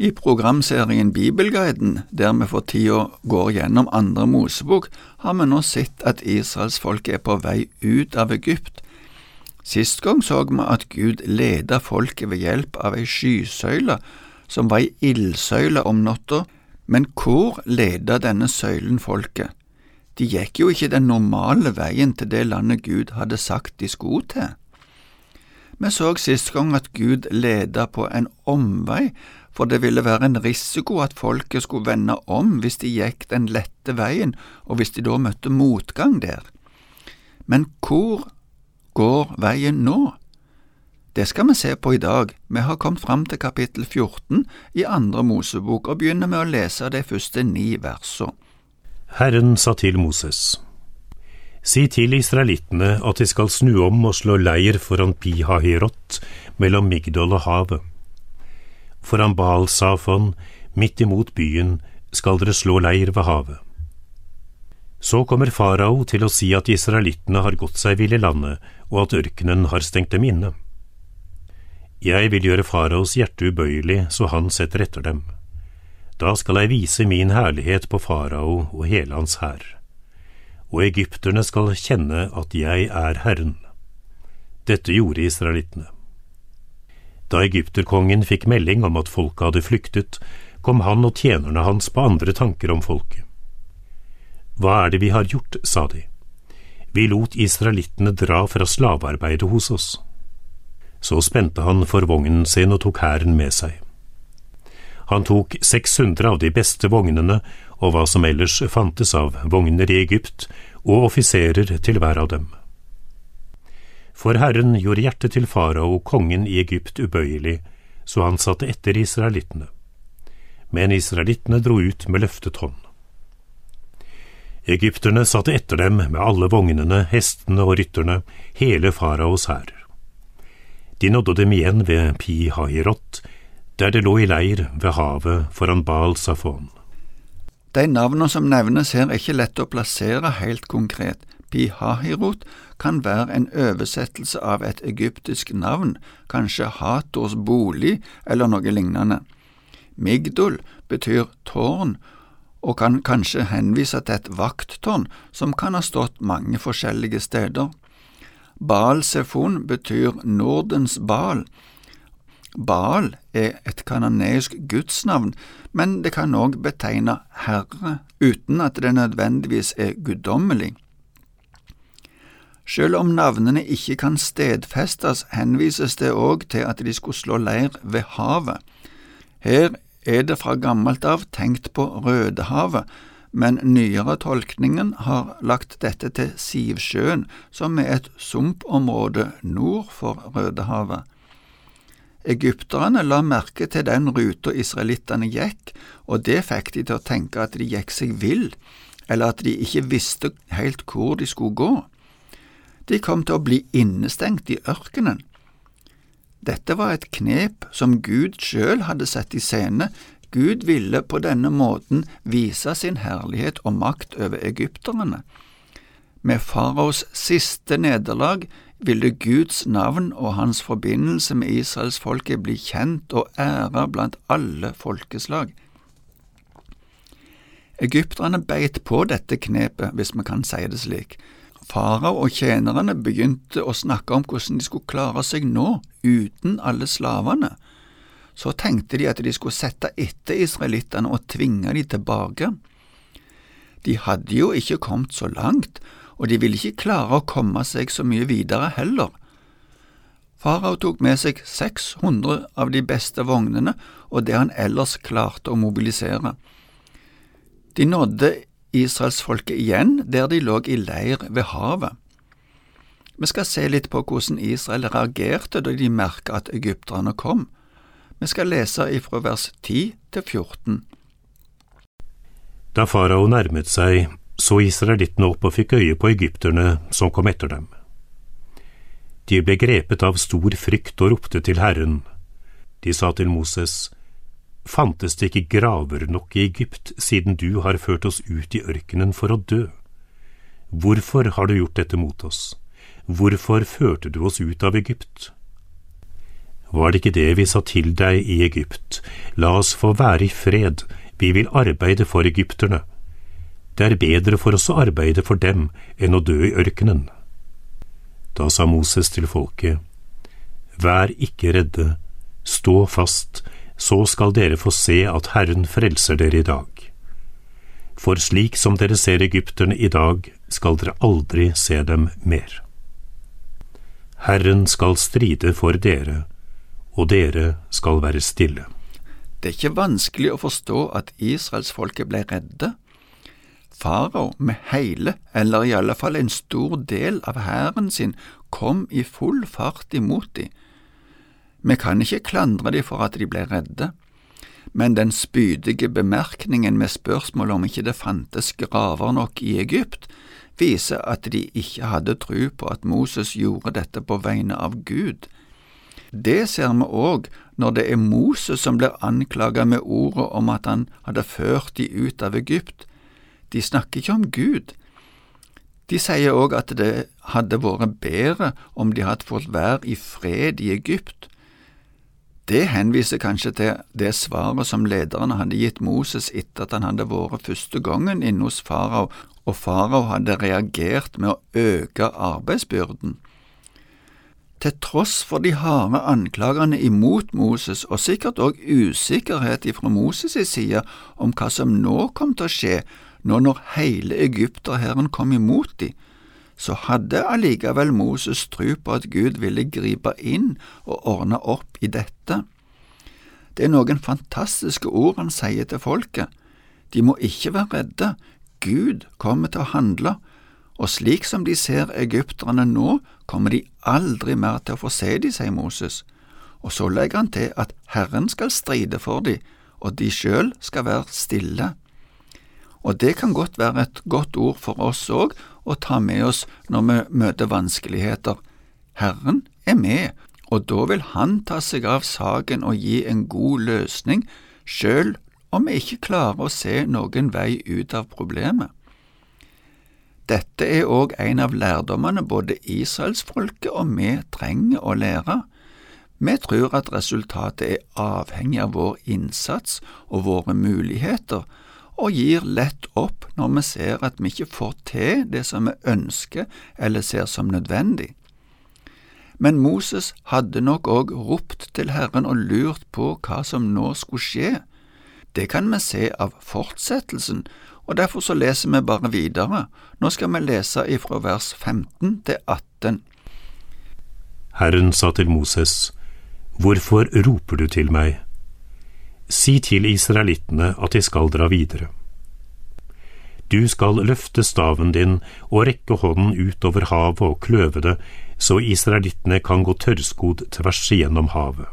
I programserien Bibelguiden, der vi for tida går gjennom andre Mosebok, har vi nå sett at israelsfolket er på vei ut av Egypt. Sist gang så vi at Gud leda folket ved hjelp av ei skysøyle som var ei ildsøyle om natta, men hvor leda denne søylen folket? De gikk jo ikke den normale veien til det landet Gud hadde sagt de skulle til. Vi så sist gang at Gud leda på en omvei, for det ville være en risiko at folket skulle vende om hvis de gikk den lette veien, og hvis de da møtte motgang der. Men hvor går veien nå? Det skal vi se på i dag. Vi har kommet fram til kapittel 14 i andre Mosebok og begynner med å lese de første ni versene. Herren sa til Moses, Si til israelittene at de skal snu om og slå leir foran Pihahirot mellom Migdol og havet. Foran Baal Safon, midt imot byen, skal dere slå leir ved havet. Så kommer farao til å si at israelittene har gått seg vill i landet, og at ørkenen har stengt dem inne. Jeg vil gjøre faraos hjerte ubøyelig så han setter etter dem. Da skal jeg vise min herlighet på farao og hele hans hær. Og egypterne skal kjenne at jeg er Herren. Dette gjorde israelittene. Da egypterkongen fikk melding om at folket hadde flyktet, kom han og tjenerne hans på andre tanker om folket. Hva er det vi har gjort, sa de. Vi lot israelittene dra fra slavearbeidet hos oss. Så spente han for vognen sin og tok hæren med seg. Han tok 600 av de beste vognene og hva som ellers fantes av vogner i Egypt, og offiserer til hver av dem. For Herren gjorde hjertet til farao, kongen i Egypt, ubøyelig, så han satte etter israelittene. Men israelittene dro ut med løftet hånd. Egypterne satte etter dem med alle vognene, hestene og rytterne, hele faraos hær. De nådde dem igjen ved Pi Hahirot, der det lå i leir ved havet foran Baal Safon. De navnene som nevnes her, er ikke lett å plassere helt konkret. Pi Hahirot kan være en oversettelse av et egyptisk navn, kanskje Hators bolig eller noe lignende. Migdol betyr tårn, og kan kanskje henvise til et vakttårn som kan ha stått mange forskjellige steder. Baal Sefon betyr Nordens Baal. Baal er et kanoneisk gudsnavn, men det kan òg betegne herre, uten at det nødvendigvis er guddommelig. Selv om navnene ikke kan stedfestes, henvises det òg til at de skulle slå leir ved havet. Her er det fra gammelt av tenkt på Rødehavet, men nyere tolkningen har lagt dette til Sivsjøen, som er et sumpområde nord for Rødehavet. Egypterne la merke til den ruta israelittene gikk, og det fikk de til å tenke at de gikk seg vill, eller at de ikke visste helt hvor de skulle gå. De kom til å bli innestengt i ørkenen. Dette var et knep som Gud sjøl hadde sett i scene Gud ville på denne måten vise sin herlighet og makt over egypterne. Med faraos siste nederlag ville Guds navn og hans forbindelse med israelsfolket bli kjent og æra blant alle folkeslag. Egypterne beit på dette knepet, hvis vi kan si det slik. Farao og tjenerne begynte å snakke om hvordan de skulle klare seg nå, uten alle slavene så tenkte de at de skulle sette etter israelittene og tvinge dem tilbake. De hadde jo ikke kommet så langt, og de ville ikke klare å komme seg så mye videre heller. Farao tok med seg 600 av de beste vognene og det han ellers klarte å mobilisere. De nådde israelsfolket igjen der de lå i leir ved havet. Vi skal se litt på hvordan Israel reagerte da de merket at egypterne kom. Vi skal lese ifra vers 10 til 14. Da farao nærmet seg, så israelittene opp og fikk øye på egypterne som kom etter dem. De ble grepet av stor frykt og ropte til Herren. De sa til Moses, Fantes det ikke graver nok i Egypt siden du har ført oss ut i ørkenen for å dø? Hvorfor har du gjort dette mot oss? Hvorfor førte du oss ut av Egypt? Var det ikke det vi sa til deg i Egypt, la oss få være i fred, vi vil arbeide for egypterne. Det er bedre for oss å arbeide for dem enn å dø i ørkenen. Da sa Moses til folket, Vær ikke redde, stå fast, så skal dere få se at Herren frelser dere i dag. For slik som dere ser egypterne i dag, skal dere aldri se dem mer. Herren skal stride for dere, og dere skal være stille. Det er ikke vanskelig å forstå at israelsfolket ble redde. Farao med hele, eller i alle fall en stor del av hæren sin, kom i full fart imot dem. Vi kan ikke klandre dem for at de ble redde, men den spydige bemerkningen med spørsmål om ikke det fantes graver nok i Egypt, viser at de ikke hadde tro på at Moses gjorde dette på vegne av Gud. Det ser vi òg når det er Moses som blir anklaget med ordet om at han hadde ført de ut av Egypt. De snakker ikke om Gud. De sier òg at det hadde vært bedre om de hadde fått være i fred i Egypt. Det henviser kanskje til det svaret som lederne hadde gitt Moses etter at han hadde vært første gangen inne hos farao, og farao hadde reagert med å øke arbeidsbyrden. Til tross for de harde anklagene imot Moses, og sikkert òg usikkerhet fra Moses' side om hva som nå kom til å skje, nå når hele egypterhæren kom imot dem, så hadde allikevel Moses tro på at Gud ville gripe inn og ordne opp i dette. Det er noen fantastiske ord han sier til folket. De må ikke være redde, Gud kommer til å handle, og slik som de ser egypterne nå, kommer de aldri mer til å få se de, sier Moses. Og så legger han til at Herren skal stride for de, og de sjøl skal være stille. Og det kan godt være et godt ord for oss òg å ta med oss når vi møter vanskeligheter. Herren er med, og da vil Han ta seg av saken og gi en god løsning, sjøl om vi ikke klarer å se noen vei ut av problemet. Dette er òg en av lærdommene både israelsfolket og vi trenger å lære. Vi tror at resultatet er avhengig av vår innsats og våre muligheter, og gir lett opp når vi ser at vi ikke får til det som vi ønsker eller ser som nødvendig. Men Moses hadde nok òg ropt til Herren og lurt på hva som nå skulle skje. Det kan vi se av fortsettelsen, og derfor så leser vi bare videre. Nå skal vi lese ifra vers 15 til 18. Herren sa til Moses, Hvorfor roper du til meg? Si til israelittene at de skal dra videre. Du skal løfte staven din og rekke hånden utover havet og kløve det, så israelittene kan gå tørrskodd tvers igjennom havet.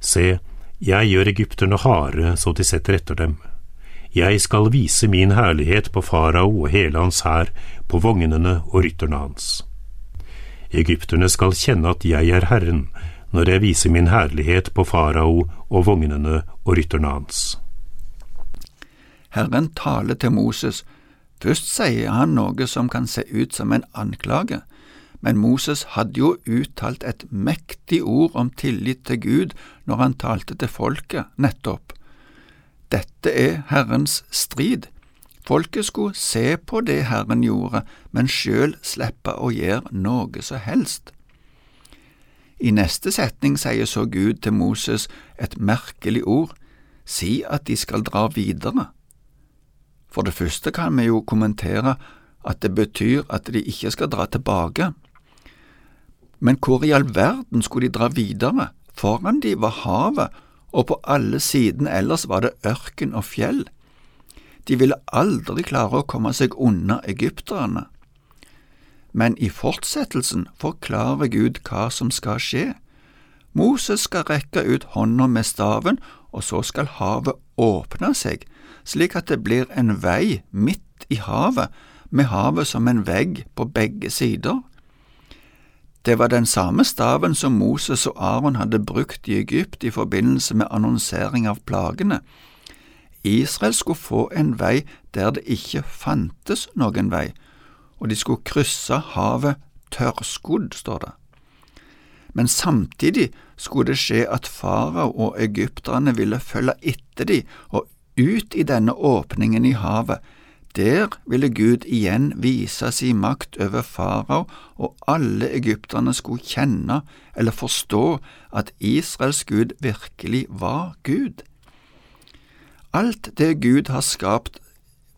Se, jeg gjør egypterne harde så de setter etter dem. Jeg skal vise min herlighet på farao og hele hans hær, på vognene og rytterne hans. Egypterne skal kjenne at jeg er Herren, når jeg viser min herlighet på farao og vognene og rytterne hans. Herren taler til Moses. Først sier han noe som kan se ut som en anklage, men Moses hadde jo uttalt et mektig ord om tillit til Gud når han talte til folket, nettopp. Dette er Herrens strid. Folket skulle se på det Herren gjorde, men sjøl slippe å gjøre noe som helst. I neste setning sier så Gud til Moses et merkelig ord, si at de skal dra videre. For det første kan vi jo kommentere at det betyr at de ikke skal dra tilbake. Men hvor i all verden skulle de dra videre? Foran de var havet, og på alle sidene ellers var det ørken og fjell. De ville aldri klare å komme seg unna egypterne men i fortsettelsen forklarer Gud hva som skal skje. Moses skal rekke ut hånda med staven, og så skal havet åpne seg, slik at det blir en vei midt i havet, med havet som en vegg på begge sider. Det var den samme staven som Moses og Aron hadde brukt i Egypt i forbindelse med annonsering av plagene. Israel skulle få en vei der det ikke fantes noen vei, og de skulle krysse havet tørrskodd, står det. men samtidig skulle det skje at farao og egypterne ville følge etter de og ut i denne åpningen i havet. Der ville Gud igjen vise sin makt over farao, og alle egypterne skulle kjenne eller forstå at Israels Gud virkelig var Gud. Alt det Gud har skapt,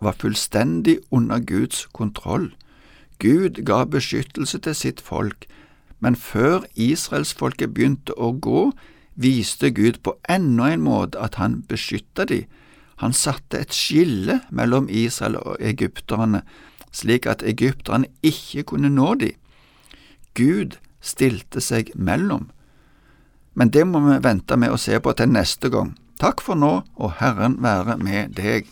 var fullstendig under Guds kontroll. Gud ga beskyttelse til sitt folk, men før israelsfolket begynte å gå, viste Gud på enda en måte at han beskytta de. Han satte et skille mellom Israel og egypterne, slik at egypterne ikke kunne nå de. Gud stilte seg mellom. Men det må vi vente med å se på til neste gang. Takk for nå, og Herren være med deg.